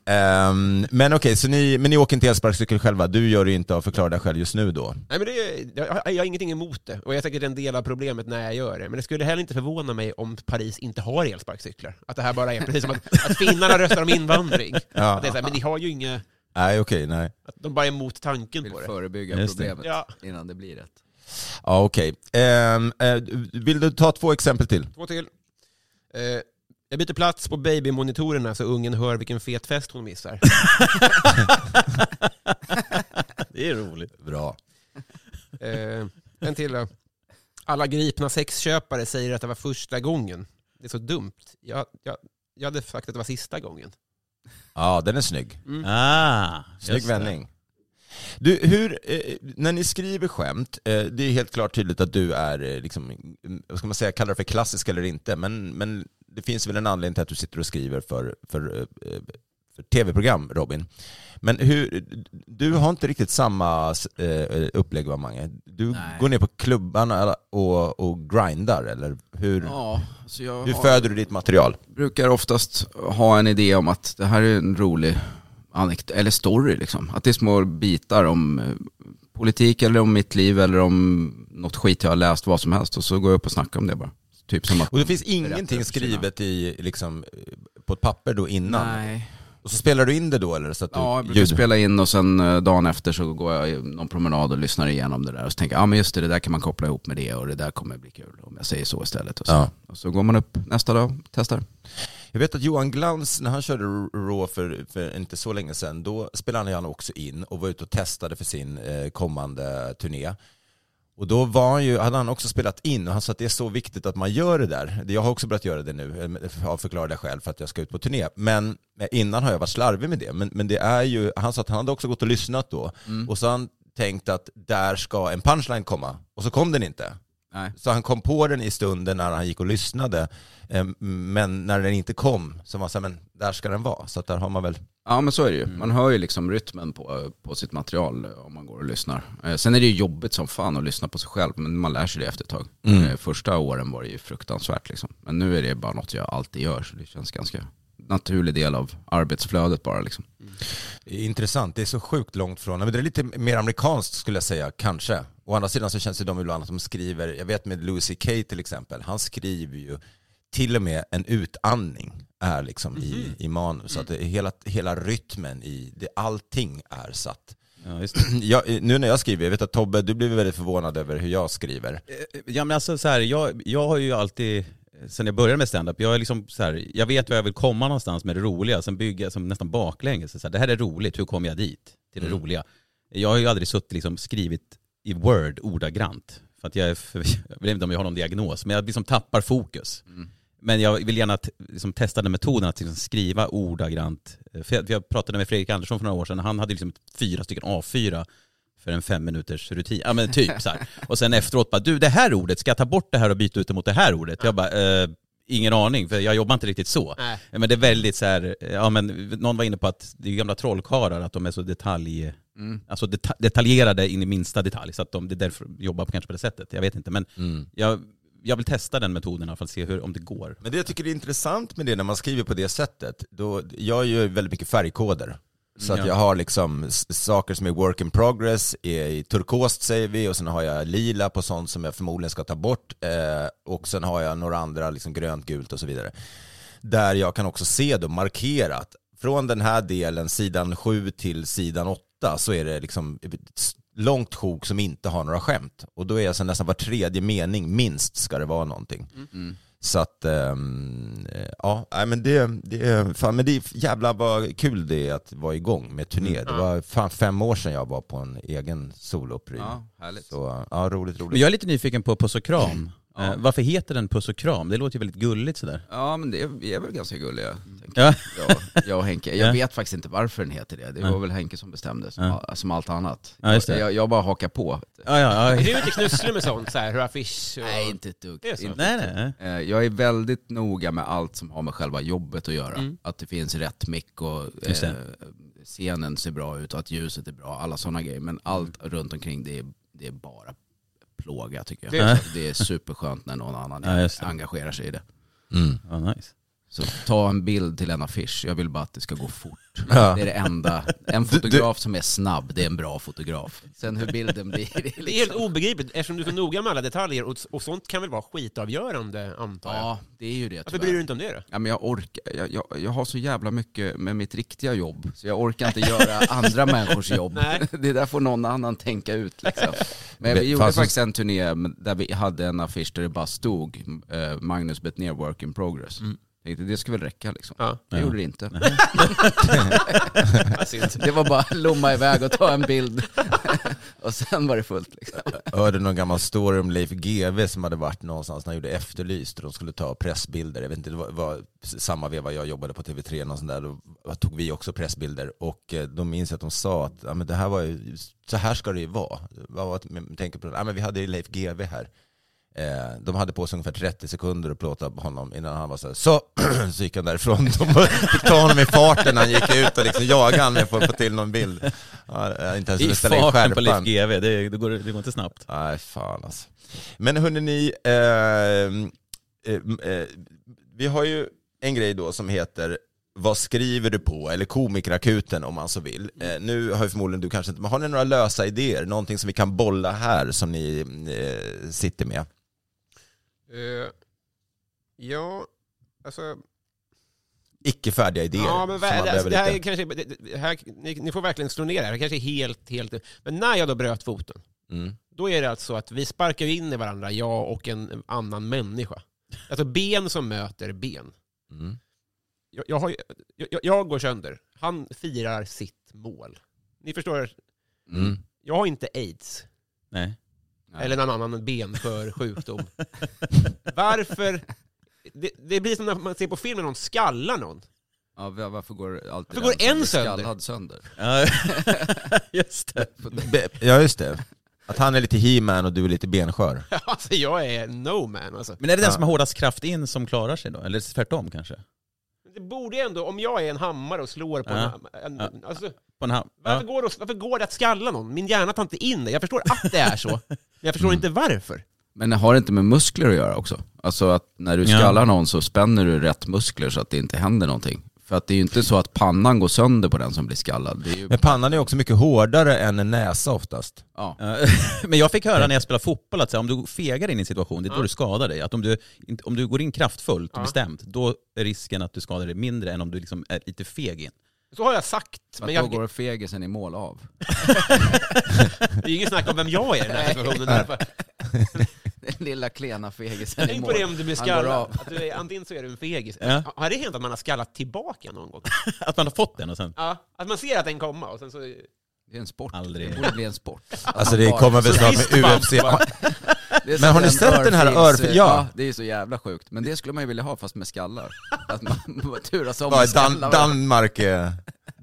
Ehm, men okej, så ni, men ni åker inte elsparkcykel själva? Du gör det inte av förklara dig själv just nu då? Nej, men det, är- jag, har- jag har ingenting emot det, och jag är en del av problemet när jag gör det. Men det skulle heller inte förvåna mig om Paris inte har elsparkcyklar. Att det här bara är precis som att, att finnarna röstar om invandring. Ja. Att det är så här, men de har ju inga... Nej, okej, nej. Att de bara är emot tanken Vill på det. förebygga Just det. problemet Ja. innan det blir rätt. Ja, okej. Ehm, eh, vill du ta två exempel till? Två till. Eh, jag byter plats på babymonitorerna så ungen hör vilken fet fest hon missar. Det är roligt. Bra. Eh, en till då. Alla gripna sexköpare säger att det var första gången. Det är så dumt. Jag, jag, jag hade sagt att det var sista gången. Ja, den är snygg. Ah, Snygg vändning. Du, hur, eh, när ni skriver skämt, eh, det är helt klart tydligt att du är, eh, liksom, mm, vad ska man säga, kallar det för klassisk eller inte, men, men det finns väl en anledning till att du sitter och skriver för, för, eh, för tv-program, Robin. Men hur, du har inte riktigt samma eh, upplägg va, Mange? Du Nej. går ner på klubbarna och, och grindar, eller hur, Ja, så jag hur har- föder du ditt material? brukar oftast ha en idé om att det här är en rolig anekt- eller story liksom. Att det är små bitar om eh, politik eller om mitt liv eller om något skit jag har läst, vad som helst. Och så går jag upp och snackar om det bara. Typ som att... Och det finns ingenting skrivet i, liksom, på ett papper då innan? Nej. Och så spelar du in det då eller? Så att du, Ja, jag brukar ljud- spela in och sen eh, dagen efter så går jag någon promenad och lyssnar igenom det där. Och så tänker jag, ja men just det, det där kan man koppla ihop med det och det där kommer bli kul om jag säger så istället. Och så, Ja. och så går man upp nästa dag och testar. Jag vet att Johan Glans, när han körde Raw för, för inte så länge sedan, då spelade han också in och var ute och testade för sin eh, kommande turné. Och då var han ju, hade han också spelat in och han sa att det är så viktigt att man gör det där. Jag har också börjat göra det nu, eh, av förklarade skäl för att jag ska ut på turné. Men eh, innan har jag varit slarvig med det. Men, men det är ju, han sa att han hade också gått och lyssnat då. Och så har han tänkt att där ska en punchline komma. Och så kom den inte. Nej. Så han kom på den i stunden när han gick och lyssnade. Eh, men när den inte kom så var han så här, men där ska den vara. Så där har man väl Ja men så är det ju. Mm. Man hör ju liksom rytmen på, på sitt material om man går och lyssnar. Eh, sen är det ju jobbigt som fan att lyssna på sig själv, men man lär sig det efter ett tag. Mm. Eh, första åren var det ju fruktansvärt liksom. Men nu är det bara något jag alltid gör, så det känns ganska naturlig del av arbetsflödet bara liksom. Mm. Intressant, det är så sjukt långt från, men det är lite mer amerikanskt skulle jag säga, kanske. Å andra sidan så känns det de ibland att de skriver, jag vet med Louis C.K. till exempel, han skriver ju till och med en utandning är liksom mm -hmm. i, mhm. i manus. Så att det, hela, hela rytmen i det, allting är satt. Ja, jag, nu när jag skriver, jag vet att Tobbe, du blir väldigt förvånad över hur jag skriver. Eh, ja men alltså så här, jag, jag har ju alltid, sen jag började med standup, jag är liksom så här, jag vet var jag vill komma någonstans med det roliga, sen bygger jag som nästan baklänges. Så här, det här är roligt, hur kommer jag dit? Till det mm. roliga. Jag har ju aldrig suttit liksom skrivit i Word ordagrant. För att jag, är jag vet inte om jag har någon diagnos, men jag liksom tappar fokus. Mm. Men jag vill gärna liksom testa den metoden att liksom skriva ordagrant. För jag, jag pratade med Fredrik Andersson för några år sedan, han hade liksom fyra stycken A4 för en fem minuters rutin. Ja men typ så här. Och sen efteråt bara, du det här ordet, ska jag ta bort det här och byta ut det mot det här ordet? Jag bara, eh, ingen aning, för jag jobbar inte riktigt så. Nej. Men det är väldigt så här, ja men någon var inne på att det är gamla trollkarlar, att de är så detalj, mm. alltså deta detaljerade in i minsta detalj. Så att de, det är därför jobbar kanske på det sättet. Jag vet inte, men mm. jag jag vill testa den metoden för att se hur, om det går. Men det jag tycker är intressant med det när man skriver på det sättet, då, jag gör väldigt mycket färgkoder. Så att jag har liksom saker som är work in progress, är i turkost säger vi, och sen har jag lila på sånt som jag förmodligen ska ta bort, eh, och sen har jag några andra, liksom grönt, gult och så vidare. Där jag kan också se då markerat, från den här delen, sidan 7 till sidan 8, så är det liksom långt sjok som inte har några skämt. Och då är alltså nästan var tredje mening, minst, ska det vara någonting. Mm. Så att, ähm, ja, men det, det, fan, men det är jävla vad kul det är att vara igång med turné. Mm. Det var fan fem år sedan jag var på en egen solouppryckning. Ja, härligt. Så, ja, roligt, roligt. Men jag är lite nyfiken på Puss och Kram. Ja. Eh, varför heter den Puss och kram? Det låter ju väldigt gulligt sådär. Ja men det är, vi är väl ganska gulliga. Ja. Jag, jag och Henke. Jag vet faktiskt inte varför den heter det. Det var väl Henke som bestämde, som, som allt annat. Ja, jag, jag, bara hakar på. Ja, ja, ja. Du är inte knusslig med sånt, så här, hur affisch och... Nej inte ett dugg. Inte nej, nej. Eh, jag är väldigt noga med allt som har med själva jobbet att göra. Mm. Att det finns rätt mick och eh, scenen ser bra ut och att ljuset är bra. Alla sådana grejer. Men allt runt omkring det är, det är bara plåga tycker jag. Det är, det är superskönt när någon annan ja, engagerar sig i det. Mm. Ja, nice. Så ta en bild till en affisch, jag vill bara att det ska gå fort. Ja. Det är det enda. En fotograf som är snabb, det är en bra fotograf. Sen hur bilden blir... Det är, liksom... det är helt obegripligt, eftersom du är så noga med alla detaljer, och, och sånt kan väl vara skitavgörande antar jag? Ja, det är ju det Varför bryr du dig inte om det då? Ja, men jag, orkar, jag, jag, jag, har så jävla mycket med mitt riktiga jobb, så jag orkar inte göra andra människors jobb. Det där får någon annan tänka ut liksom. Men vi gjorde faktiskt en turné där vi hade en affisch där det bara stod eh, Magnus Bettner work in progress. Mm. Tänkte det ska väl räcka liksom. Ja. Det gjorde det inte. det var bara lomma iväg och ta en bild. och sen var det fullt liksom. Jag hörde någon gammal story om Leif GW som hade varit någonstans när han gjorde Efterlyst och de skulle ta pressbilder. Jag vet inte, det var, var samma veva jag jobbade på TV3 och sånt där. Då tog vi också pressbilder och eh, de minns att de sa att ja, men det här var ju, så här ska det ju vara. Vad tänker på det? Ja, men vi hade Leif GW här. Eh, de hade på sig ungefär 30 sekunder att plåta honom innan han var så här, så, så gick han därifrån. De fick ta honom i farten när han gick ut och liksom jagade honom för att få till någon bild. Ja, inte ens I farten på Leif GW, det, det, går, det går inte snabbt. Nej, fan alltså. Men hörni ni, eh, eh, eh, vi har ju en grej då som heter vad skriver du på? Eller komikerakuten om man så vill. Eh, nu har ju förmodligen du kanske inte, men har ni några lösa idéer? Någonting som vi kan bolla här som ni eh, sitter med? Uh, ja, alltså... Icke färdiga idéer. Ja, men alltså, det, här kanske, det här, ni, ni, får verkligen slå ner det här. Det kanske är helt, helt... Men när jag då bröt foten, mm. då är det alltså att vi sparkar in i varandra, jag och en annan människa. Alltså ben som möter ben. Mm. Jag, jag, har, jag, jag, går sönder. Han firar sitt mål. Ni förstår? Mm. Jag har inte aids. Nej. Eller någon annan benskör sjukdom. Varför? Det, det, blir som när man ser på film när någon skallar någon. Ja, varför går alltid varför går en sönder? sönder? Ja, just det. Ja, just det. Att han är lite he-man och du är lite benskör. alltså jag är no man alltså. Men är det den Ja. som har hårdast kraft in som klarar sig då? Eller tvärtom kanske? Det borde ju ändå, om jag är en hammare och slår på Ja. en, en Ja. alltså, På en ham- varför, ja. går det, varför går det att skalla någon? Min hjärna tar inte in det. Jag förstår att det är så, jag förstår Mm. inte varför. Men det har inte med muskler att göra också? Alltså att när du Ja. skallar någon så spänner du rätt muskler så att det inte händer någonting. För att det är ju inte så att pannan går sönder på den som blir skallad. Det är ju... Men pannan är också mycket hårdare än en näsa oftast. Ja. Ja, Men jag fick höra när jag spelade fotboll att så här, om du fegar in i en situation, det är då du skadar dig. Att om du, inte- om du går in kraftfullt och bestämt, då är risken att du skadar dig mindre än om du liksom är lite feg in. Så har jag sagt, För men att då jag, går fegisen i mål av. det är ingen snack om vem jag är i den här situationen. därför. Den lilla klena fegisen i Tänk mål. på det om du blir skallad. av. Att du är, antingen så är du en fegis. Ja. Har det hänt att man har skallat tillbaka någon gång? Att man har fått den och sen... Ja, att man ser att den kommer och sen så... Det är en sport. Aldrig. Det borde bli en sport. Alltså det kommer väl snart med UFC. Men har ni sett den här örfils- örfil- ja. Ja, det är så jävla sjukt. Men det skulle man ju vilja ha fast med skallar. Att man turas om är Dan Danmark, eh,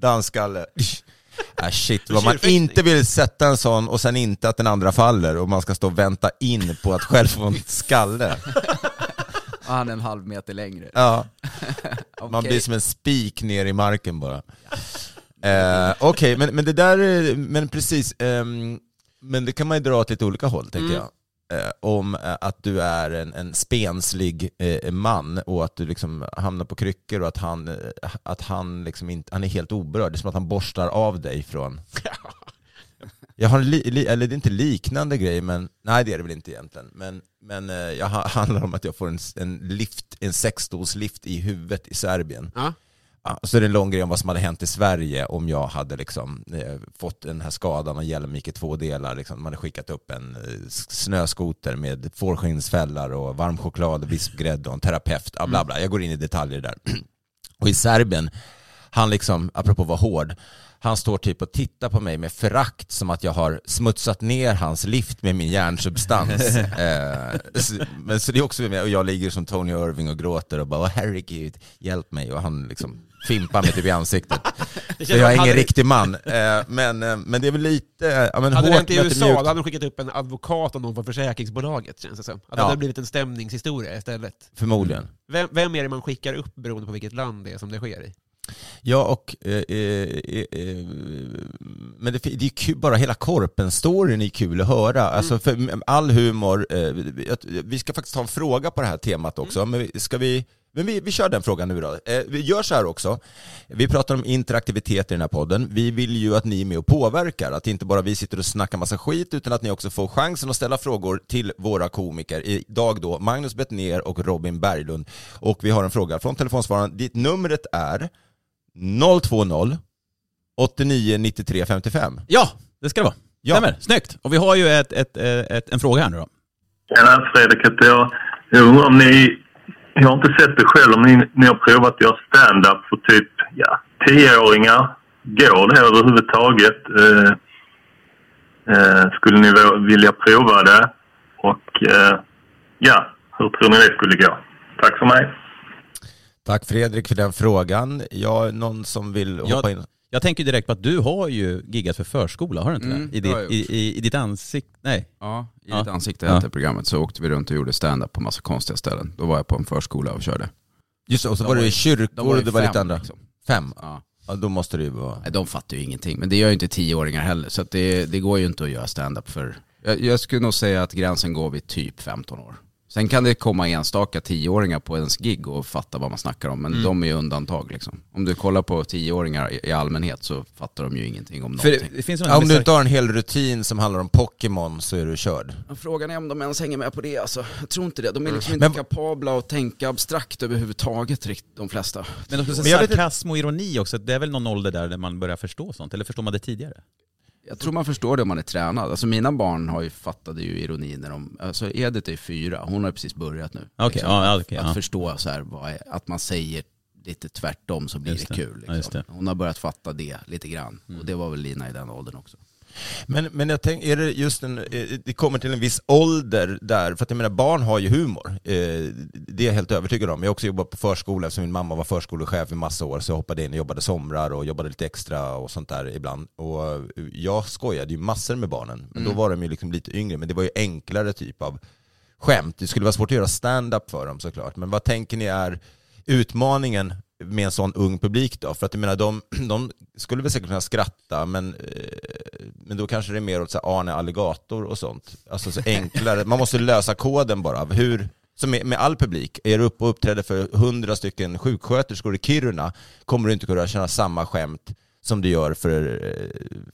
danskalle. Ah, shit, vad man inte vill sätta en sån och sen inte att den andra faller och man ska stå och vänta in på att själv få en skalle. Och han är en halv meter längre. Ja, man Okej. blir som en spik ner i marken bara. Eh, Okej, men, men det där, är- men precis, ehm, men det kan man ju dra åt lite olika håll tänker Mm. jag. Eh, om eh, att du är en, en spenslig eh, man och att du liksom hamnar på kryckor och att han, att han, liksom inte, han är helt oberörd. Det är som att han borstar av dig från... Jag har en li, li, eller det är inte liknande grej, men nej det är det väl inte egentligen. Men, men jag ha, handlar om att jag får en, en lift, en sexstolslift i huvudet i Serbien. Ja. Så är det en lång grej om vad som hade hänt i Sverige om jag hade liksom, eh, fått den här skadan och hjälmen gick i två delar. Liksom. Man hade skickat upp en eh, snöskoter med fårskinnsfällar och varm choklad, vispgrädde och en terapeut. Ja, bla bla. Jag går in i detaljer där. Och i Serbien, han liksom, apropå att vara hård, han står typ och tittar på mig med förakt som att jag har smutsat ner hans lift med min hjärnsubstans. eh, så, men så det är också med, och jag ligger som Tony Irving och gråter och bara "Åh, herregud, hjälp mig. Och han liksom fimpar mig typ i ansiktet. Det Så jag är ingen det- riktig man. Eh, men, eh, men det är väl lite, ja men Hade det hänt i USA, mjukt. då hade de skickat upp en advokat och någon från försäkringsbolaget, känns det som. Att det Ja. hade blivit en stämningshistoria istället. Förmodligen. Vem, vem är det man skickar upp beroende på vilket land det är som det sker i? Ja, och eh, eh, eh, men det, det är kul, bara hela Korpen-storyn är kul att höra. Alltså för all humor, eh, vi- ska faktiskt ha en fråga på det här temat också, men vi- ska vi men vi, vi kör den frågan nu då. Eh, vi gör så här också. Vi pratar om interaktivitet i den här podden. Vi vill ju att ni är med och påverkar. Att inte bara vi sitter och snackar massa skit, utan att ni också får chansen att ställa frågor till våra komiker. Idag då Magnus Bettner och Robin Berglund. Och vi har en fråga från telefonsvararen. Ditt numret är 020 89 93 55. Ja, det ska det vara. Ja. Stämmer, snyggt. Och vi har ju ett, ett, ett, ett, en fråga här nu då. Tjena, Fredrik heter jag. Jag undrar om ni... Jag har inte sett det själv, om ni, ni har provat att göra stand-up för typ ja, tioåringar. Går det överhuvudtaget? Eh, eh, skulle ni vilja prova det? Och eh, ja, hur tror ni det skulle gå? Tack för mig. Tack Fredrik för den frågan. Jag någon som vill Ja. hoppa in? Jag tänker direkt på att du har ju giggat för förskola, har du inte Mm, det? I, ditt, i, i, I ditt ansikte? Nej. Ja, i Ja. ditt ansikte Ja. hette programmet så åkte vi runt och gjorde stand-up på massa konstiga ställen. Då var jag på en förskola och körde. Just det, och så De var det kyrkor och det var lite fem, andra. liksom. Fem? Ja. Ja, då måste det ju vara... Nej, de fattar ju ingenting. Men det gör ju inte tioåringar heller. Så att det, det går ju inte att göra stand-up för... Jag, jag skulle nog säga att gränsen går vid typ 15 år. Sen kan det komma enstaka tioåringar på ens gig och fatta vad man snackar om. Men de är ju undantag liksom. Om du kollar på tioåringar i, allmänhet så fattar de ju ingenting om För någonting. det, det Ja, om du inte har en hel rutin som handlar om Pokémon så är du körd. Frågan är om de ens hänger med på det alltså. Jag tror inte det. De är liksom inte Men- kapabla att tänka abstrakt överhuvudtaget, de flesta. Men inte- sarkasm och ironi också, det är väl någon ålder där, där man börjar förstå sånt? Eller förstår man det tidigare? Jag tror man förstår det om man är tränad. Alltså mina barn har ju fattade ju ironi när de, alltså Edith är fyra, hon har precis börjat nu. Liksom, Okej, ja, ja, okej, att ja. förstå så här, är, att man säger lite tvärtom så blir det det. kul. Ja, Liksom. det. Hon har börjat fatta det lite grann. Mm. Och det var väl Lina i den åldern också. Men, men jag tänker, är det just en, eh, det kommer till en viss ålder där, för att jag menar barn har ju humor. Eh, det är jag helt övertygad om. Jag har också jobbat på förskola eftersom min mamma var förskolechef i massa år, så jag hoppade in och jobbade somrar och jobbade lite extra och sånt där ibland. Och jag skojade ju massor med barnen, men mm. då var de ju liksom lite yngre, men det var ju enklare typ av skämt. Det skulle vara svårt att göra stand-up för dem såklart. Men vad tänker ni är utmaningen med en sån ung publik då? För att jag menar, de, de skulle väl säkert kunna skratta, men, eh, men då kanske det är mer åt så här, ah, Arne Alligator och sånt. Alltså så enklare. Man måste lösa koden bara. Hur, som med, med all publik, är du uppe och uppträder för hundra stycken sjuksköterskor i Kiruna kommer du inte kunna känna samma skämt som du gör för,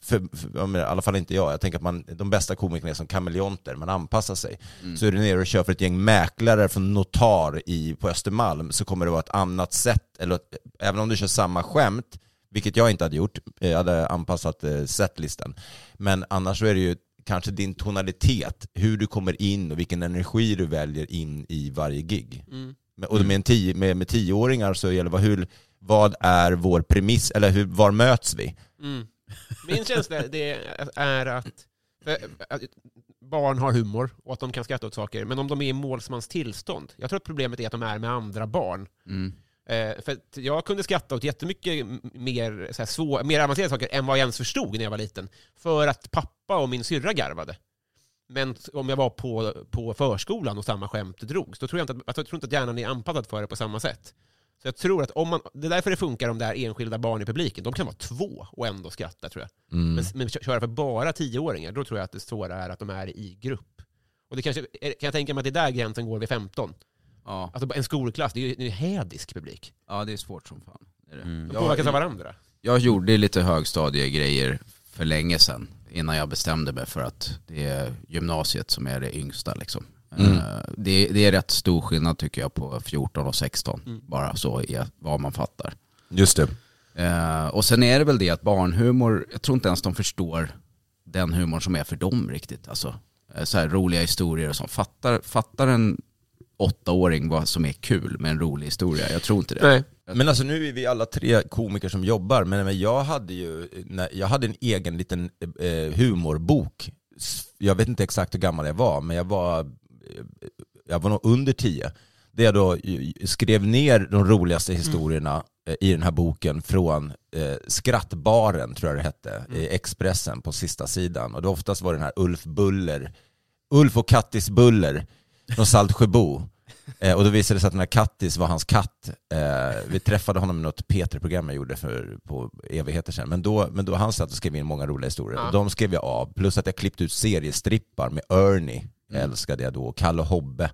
för, för, i alla fall inte jag, jag tänker att man, de bästa komikerna är som kameleonter, man anpassar sig. Mm. Så är du nere och kör för ett gäng mäklare från Notar i, på Östermalm så kommer det vara ett annat sätt, eller även om du kör samma skämt, vilket jag inte hade gjort, jag hade anpassat eh, setlistan. Men annars så är det ju kanske din tonalitet, hur du kommer in och vilken energi du väljer in i varje gig. Mm. Och med, en tio, med, med tioåringar så gäller det hur vad är vår premiss, eller hur, var möts vi? Mm. Min känsla det är att, att barn har humor och att de kan skratta åt saker, men om de är i målsmans tillstånd. Jag tror att problemet är att de är med andra barn. Mm. Eh, för jag kunde skratta åt jättemycket mer, så här, svår, mer avancerade saker än vad jag ens förstod när jag var liten. För att pappa och min syrra garvade. Men om jag var på, på förskolan och samma skämt drogs, då tror jag inte att, jag tror inte att hjärnan är anpassad för det på samma sätt. Så jag tror att om man, det är därför det funkar om det är enskilda barn i publiken. De kan vara två och ändå skratta tror jag. Mm. Men, men köra för bara tioåringar, då tror jag att det svåra är att de är i grupp. Och det kanske, kan jag tänka mig att det är där gränsen går vid 15. Ja. Alltså en skolklass, det är ju en hädisk publik. Ja, det är svårt som fan. Det är det. Mm. De påverkas av varandra. Jag gjorde lite högstadiegrejer för länge sedan, innan jag bestämde mig för att det är gymnasiet som är det yngsta. Liksom. Mm. Eh, det, det, är rätt stor skillnad tycker jag på 14 och 16, mm. bara så i vad man fattar. Just det. Uh, och sen är det väl det att barnhumor, jag tror inte ens de förstår den humor som är för dem riktigt. Alltså, eh, så här roliga historier och sånt. Fattar, fattar en åttaåring vad som är kul med en rolig historia? Jag tror inte det. Nej. Men alltså nu är vi alla tre komiker som jobbar, men jag hade ju jag hade en egen liten humorbok. Jag vet inte exakt hur gammal jag var, men jag var jag var nog under tio, där jag då skrev ner de roligaste mm. historierna mm. i den här boken från eh, Skrattbaren, tror jag det hette, mm. i Expressen på sista sidan. Och det oftast var den här Ulf Buller, Ulf och Kattis Buller från Saltsjöbo. Eh, och då visade det sig att den här Kattis var hans katt. Eh, vi träffade honom i något P3-program jag gjorde för, på evigheter sedan. Men då, men då han satt och skrev in många roliga historier. Ja. Och de skrev jag av. Plus att jag klippte ut seriestrippar med Ernie mm. älskade jag då. Kalle Hobbe.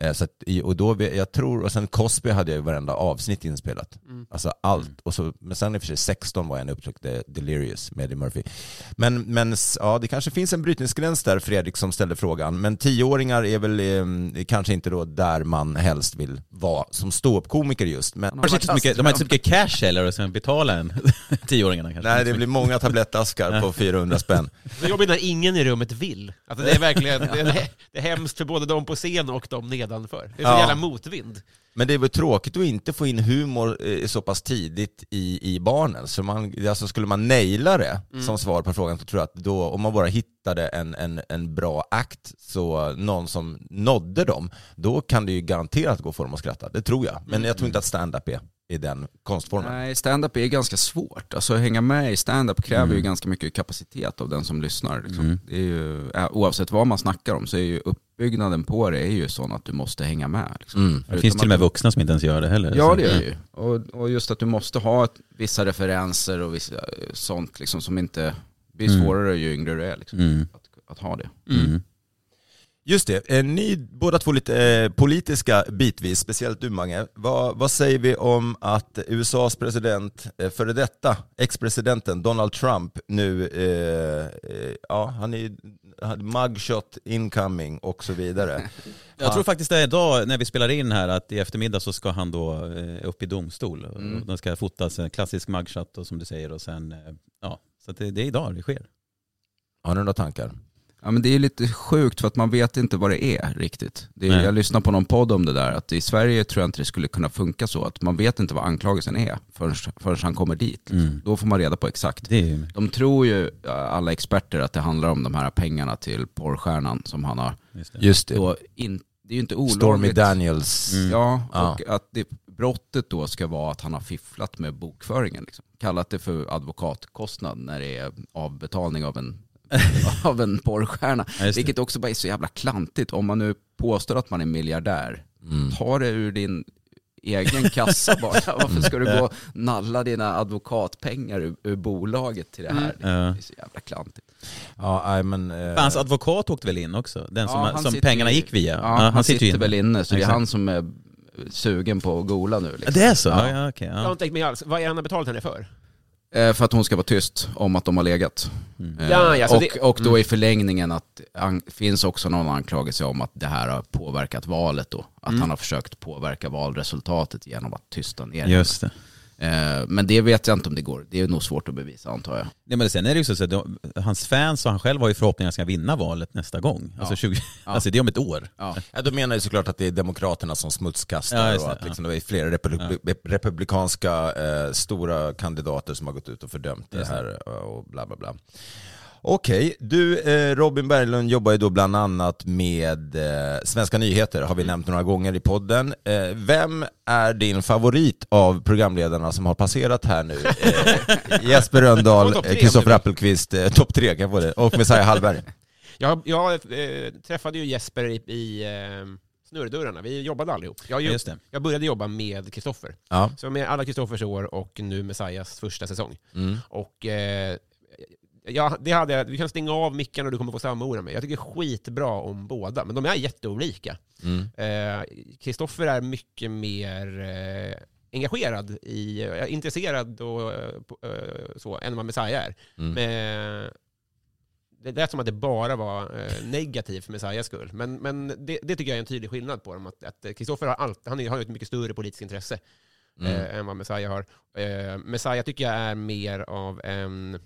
Eh, så att, och då, jag tror, och sen Cosby hade jag ju varenda avsnitt inspelat. Mm. Alltså allt. Och så, men sen i och för sig 16 var jag en upptryckte Delirious med Eddie Murphy. Men, men ja, det kanske finns en brytningsgräns där, Fredrik som ställde frågan. Men tioåringar är väl eh, kanske inte då där man helst vill vara som ståuppkomiker just. Men, de, har inte så mycket, de har inte så mycket cash eller att betala en, tioåringarna kanske. Nej, det blir många tablettaskar på 400 spänn. Det är jobbigt när ingen i rummet vill. Alltså det är verkligen det är, det är hemskt för både de på scen och de nere nedanför. Det är så ja. jävla motvind. Men det är väl tråkigt att inte få in humor eh, så pass tidigt i, i barnen. Så man, alltså skulle man naila det mm. som svar på frågan så tror jag att då, om man bara hittade en, en, en bra akt, så någon som nådde dem, då kan det ju garanterat gå för dem att skratta. Det tror jag. Men mm. jag tror inte att stand-up är i den konstformen. Nej, stand-up är ganska svårt. Alltså att hänga med i stand-up kräver mm. ju ganska mycket kapacitet av den som lyssnar. Liksom. Mm. Det är ju, oavsett vad man snackar om så är ju uppbyggnaden på det är ju sån att du måste hänga med. Liksom. Mm. Det finns till och med vuxna som inte ens gör det heller. Ja det är det ju. Och, och just att du måste ha ett, vissa referenser och vissa, sånt liksom, som inte blir mm. svårare ju yngre du är. Liksom, mm. att, att, ha det. Just det, eh, ni båda två lite eh, politiska bitvis, speciellt du Mange. Vad, vad säger vi om att USAs president, eh, före detta ex-presidenten Donald Trump nu, eh, ja han är mugshot incoming och så vidare. Jag tror faktiskt det är idag när vi spelar in här att i eftermiddag så ska han då upp i domstol. Mm. Den ska fotas en klassisk mugshot och som du säger och sen, ja, så det, det är idag det sker. Har ni några tankar? Ja men det är lite sjukt för att man vet inte vad det är riktigt. Det är, jag lyssnade på någon podd om det där, att i Sverige tror jag inte det skulle kunna funka så, att man vet inte vad anklagelsen är förrän, förrän han kommer dit. Mm. Då får man reda på exakt. Är ju... De tror ju, ja, alla experter, att det handlar om de här pengarna till porrstjärnan som han har. Just det. Just det. Då in, det är ju inte olagligt. Stormy Daniels. Mm. Ja, Ja. och att det, brottet då ska vara att han har fifflat med bokföringen. Liksom. Kallat det för advokatkostnad när det är avbetalning av en, av en porrstjärna. Ja. Vilket också bara är så jävla klantigt. Om man nu påstår att man är miljardär, Mm. ta det ur din egen kassa bara. Varför ska du gå och nalla dina advokatpengar ur, ur bolaget till det här? Ja. Det är så jävla klantigt. Ja, nej, men... eh, Hans advokat åkte väl in också? Den som, Ja, han som sitter pengarna ju- gick via? Ja, han, sitter, ju inne. väl inne, så det är han som är sugen på att gola nu. Ja, Liksom. Det är så? Ja. Ja, ja, okej. Jag har ja. inte tänkt mig alls. Vad är han har betalat henne för? Eh, För att hon ska vara tyst om att de har legat. Mm. Eh, Ja, ja, så och, det- och då i förlängningen att an, finns också någon anklagelse om att det här har påverkat valet då. Att Mm. han har försökt påverka valresultatet genom att tysta ner. Just det. Eh, Men det vet jag inte om det går. Det är nog svårt att bevisa antar jag. Nej, men sen är det ju så att de, hans fans och han själv har ju förhoppningar att han ska vinna valet nästa gång. Alltså, 20, alltså det är om ett år. Ja. Ja, då menar jag såklart att det är Demokraterna som smutskastar Ja, och det, att liksom det är flera republi- republikanska eh, stora kandidater som har gått ut och fördömt det. här eh, och bla bla bla. Okej, du eh, Robin Berglund jobbar ju då bland annat med eh, Svenska nyheter, har vi nämnt några gånger i podden. Eh, vem är din favorit av programledarna som har passerat här nu? Eh, Jesper Röndahl, om Kristoffer. Appelqvist, eh, topp tre kan jag få det, och Messiah Hallberg. Jag, jag eh, träffade ju Jesper i, i eh, Snurrdörrarna. Vi jobbade allihop. Jag, det. jag började jobba med Kristoffer. Ja. Så med alla Kristoffers år och nu Messiahs första säsong. Mm. Och eh, ja, det hade jag, vi kan stänga av micken och du kommer få samma ord av mig. Jag tycker skitbra om båda, men de är jätteolika. Mm. Eh, Kristoffer är mycket mer eh, engagerad, i, eh, intresserad och eh, eh, så, än vad Messiah är. Mm. Men, det lät som att det bara var negativt för Messiahs skull. Men, men det, det tycker jag är en tydlig skillnad på dem. Att, Kristoffer har, allt, han är- har ett mycket större politiskt intresse Mm. eh, än vad Messiah har. Eh, Messiah tycker jag är mer av en...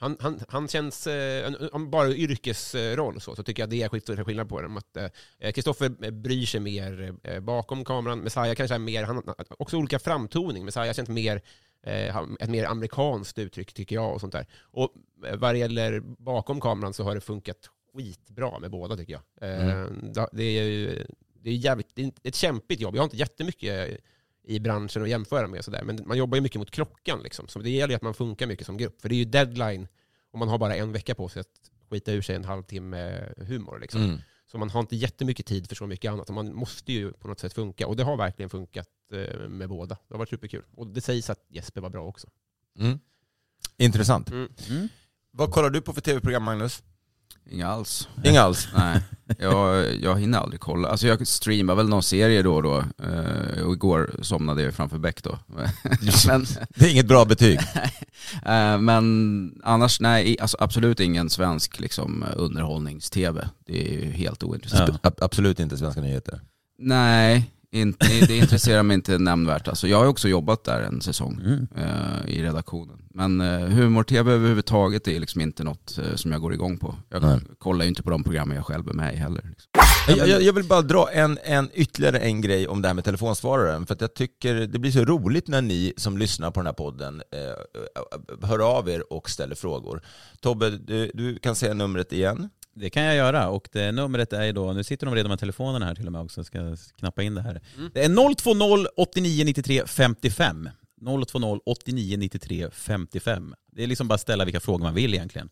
Han, han, han känns, eh, bara yrkesroll så, så tycker jag det är skitstor skillnad på dem. Att, eh, Kristoffer bryr sig mer eh, bakom kameran. Messiah kanske är mer, han också olika framtoning. Messiah känns mer, eh, ett mer amerikanskt uttryck tycker jag och sånt där. Och eh, vad det gäller bakom kameran så har det funkat skitbra med båda tycker jag. Eh, Mm. Det är ju det är jävligt, det är ett kämpigt jobb. Jag har inte jättemycket i branschen att jämföra med, och sådär. men man jobbar ju mycket mot klockan. Liksom. Så det gäller ju att man funkar mycket som grupp. För det är ju deadline och man har bara en vecka på sig att skita ur sig en halvtimme humor. Liksom. Mm. Så man har inte jättemycket tid för så mycket annat. Och man måste ju på något sätt funka. Och det har verkligen funkat eh, med båda. Det har varit superkul. Och det sägs att Jesper var bra också. Mm. Intressant. Mm. Mm. Vad kollar du på för tv-program Magnus? Inga alls. Inga alls? Nej, jag, jag hinner aldrig kolla. Alltså jag streamar väl någon serie då och då. Eh, och igår somnade jag framför Beck då. men, Det är inget bra betyg. eh, men annars, nej, alltså absolut ingen svensk liksom, underhållnings-tv. Det är ju helt ointressant. Ja. Ab- Absolut inte Svenska nyheter. Nej, inte, det intresserar mig inte nämnvärt. Alltså, jag har också jobbat där en säsong Mm. eh, i redaktionen. Men eh, humor-tv överhuvudtaget är liksom inte något eh, som jag går igång på. Jag Nej. kollar ju inte på de programmen jag själv är med i heller. Liksom. Jag, jag, jag vill bara dra en, en ytterligare en grej om det här med telefonsvararen. För att jag tycker det blir så roligt när ni som lyssnar på den här podden eh, hör av er och ställer frågor. Tobbe, du, du kan säga numret igen. Det kan jag göra och det numret är ju då, nu sitter de redan med telefonerna här till och med också, ska knappa in det här. Mm. Det är 020 89 93 55. 020 89 93 55. Det är liksom bara att ställa vilka frågor man vill egentligen.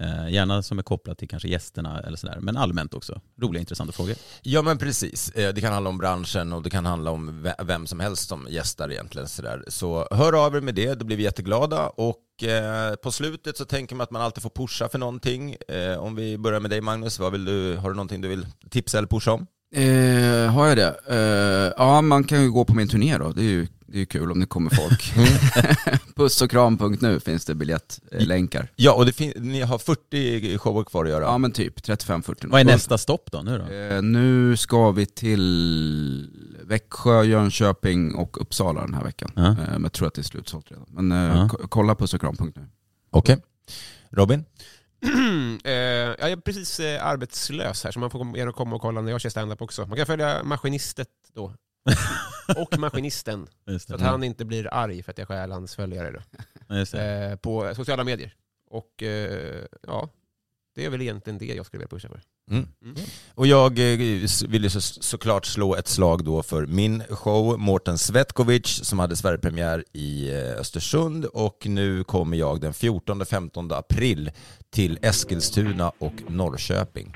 Eh, gärna som är kopplat till kanske gästerna eller sådär, men allmänt också. Roliga intressanta frågor. Ja men precis, Eh, det kan handla om branschen och det kan handla om ve- vem som helst som gästar egentligen. Sådär. Så hör av er med det, då blir vi jätteglada. Och eh, på slutet så tänker man att man alltid får pusha för någonting. Om vi börjar med dig Magnus, vad vill du, har du någonting du vill tipsa eller pusha om? Eh, har jag det? Eh, ja, man kan ju gå på min turné då. Det är ju, det är ju kul om det kommer folk. Pussochkram.nu finns det biljettlänkar. Ja, och det fin- ni har 40 shower kvar att göra. Ja men typ 35-40. Vad är nästa stopp då nu då? Eh, nu ska vi till Växjö, Jönköping och Uppsala den här veckan. Ja. Eh, men jag tror att det är slutsålt redan. Men eh, Ja. ko- kolla pussochkram.nu. Okej. Robin? Eh, jag är precis eh, arbetslös här, så man får gärna komma och kolla när jag kör standup också. Man kan följa Maskinistet då. och Maskinisten. Så att han inte blir arg för att jag stjäl hans följare då. Eh, på sociala medier. Och eh, ja, det är väl egentligen det jag skulle vilja pusha för. Mm. Mm. Och jag eh, vill så, såklart slå ett slag då för min show, Mårten Svetkovic, som hade Sverigepremiär i eh, Östersund och nu kommer jag den 14-15 april till Eskilstuna och Norrköping.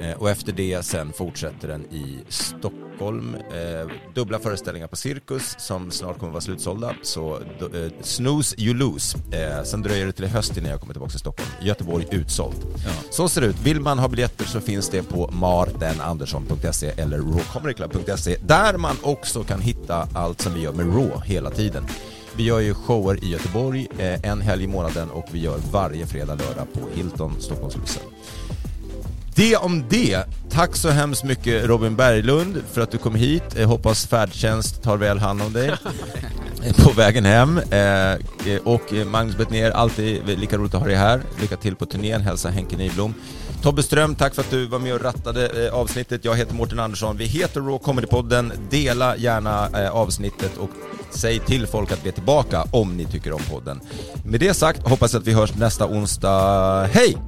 Eh, och efter det sen fortsätter den i Stockholm. Eh, dubbla föreställningar på Cirkus som snart kommer vara slutsålda. Så eh, snooze you lose. Sen dröjer det till höst innan jag kommer tillbaka till Stockholm. Göteborg utsålt. Ja. Så ser det ut. Vill man ha biljetter så finns det på martenandersson.se eller rawcomedyclub.se där man också kan hitta allt som vi gör med Raw hela tiden. Vi gör ju shower i Göteborg en helg i månaden och vi gör varje fredag, lördag på Hilton, Stockholms Lysen. Det om det. Tack så hemskt mycket Robin Berglund för att du kom hit. Jag hoppas färdtjänst tar väl hand om dig på vägen hem. Eh, och Magnus Bettner, alltid lika roligt att ha dig här. Lycka till på turnén. Hälsa Henke Nyblom. Tobbe Ström, tack för att du var med och rattade eh, avsnittet. Jag heter Mårten Andersson. Vi heter Raw Comedy-podden. Dela gärna eh, avsnittet och säg till folk att bli tillbaka om ni tycker om podden. Med det sagt hoppas jag att vi hörs nästa onsdag. Hej!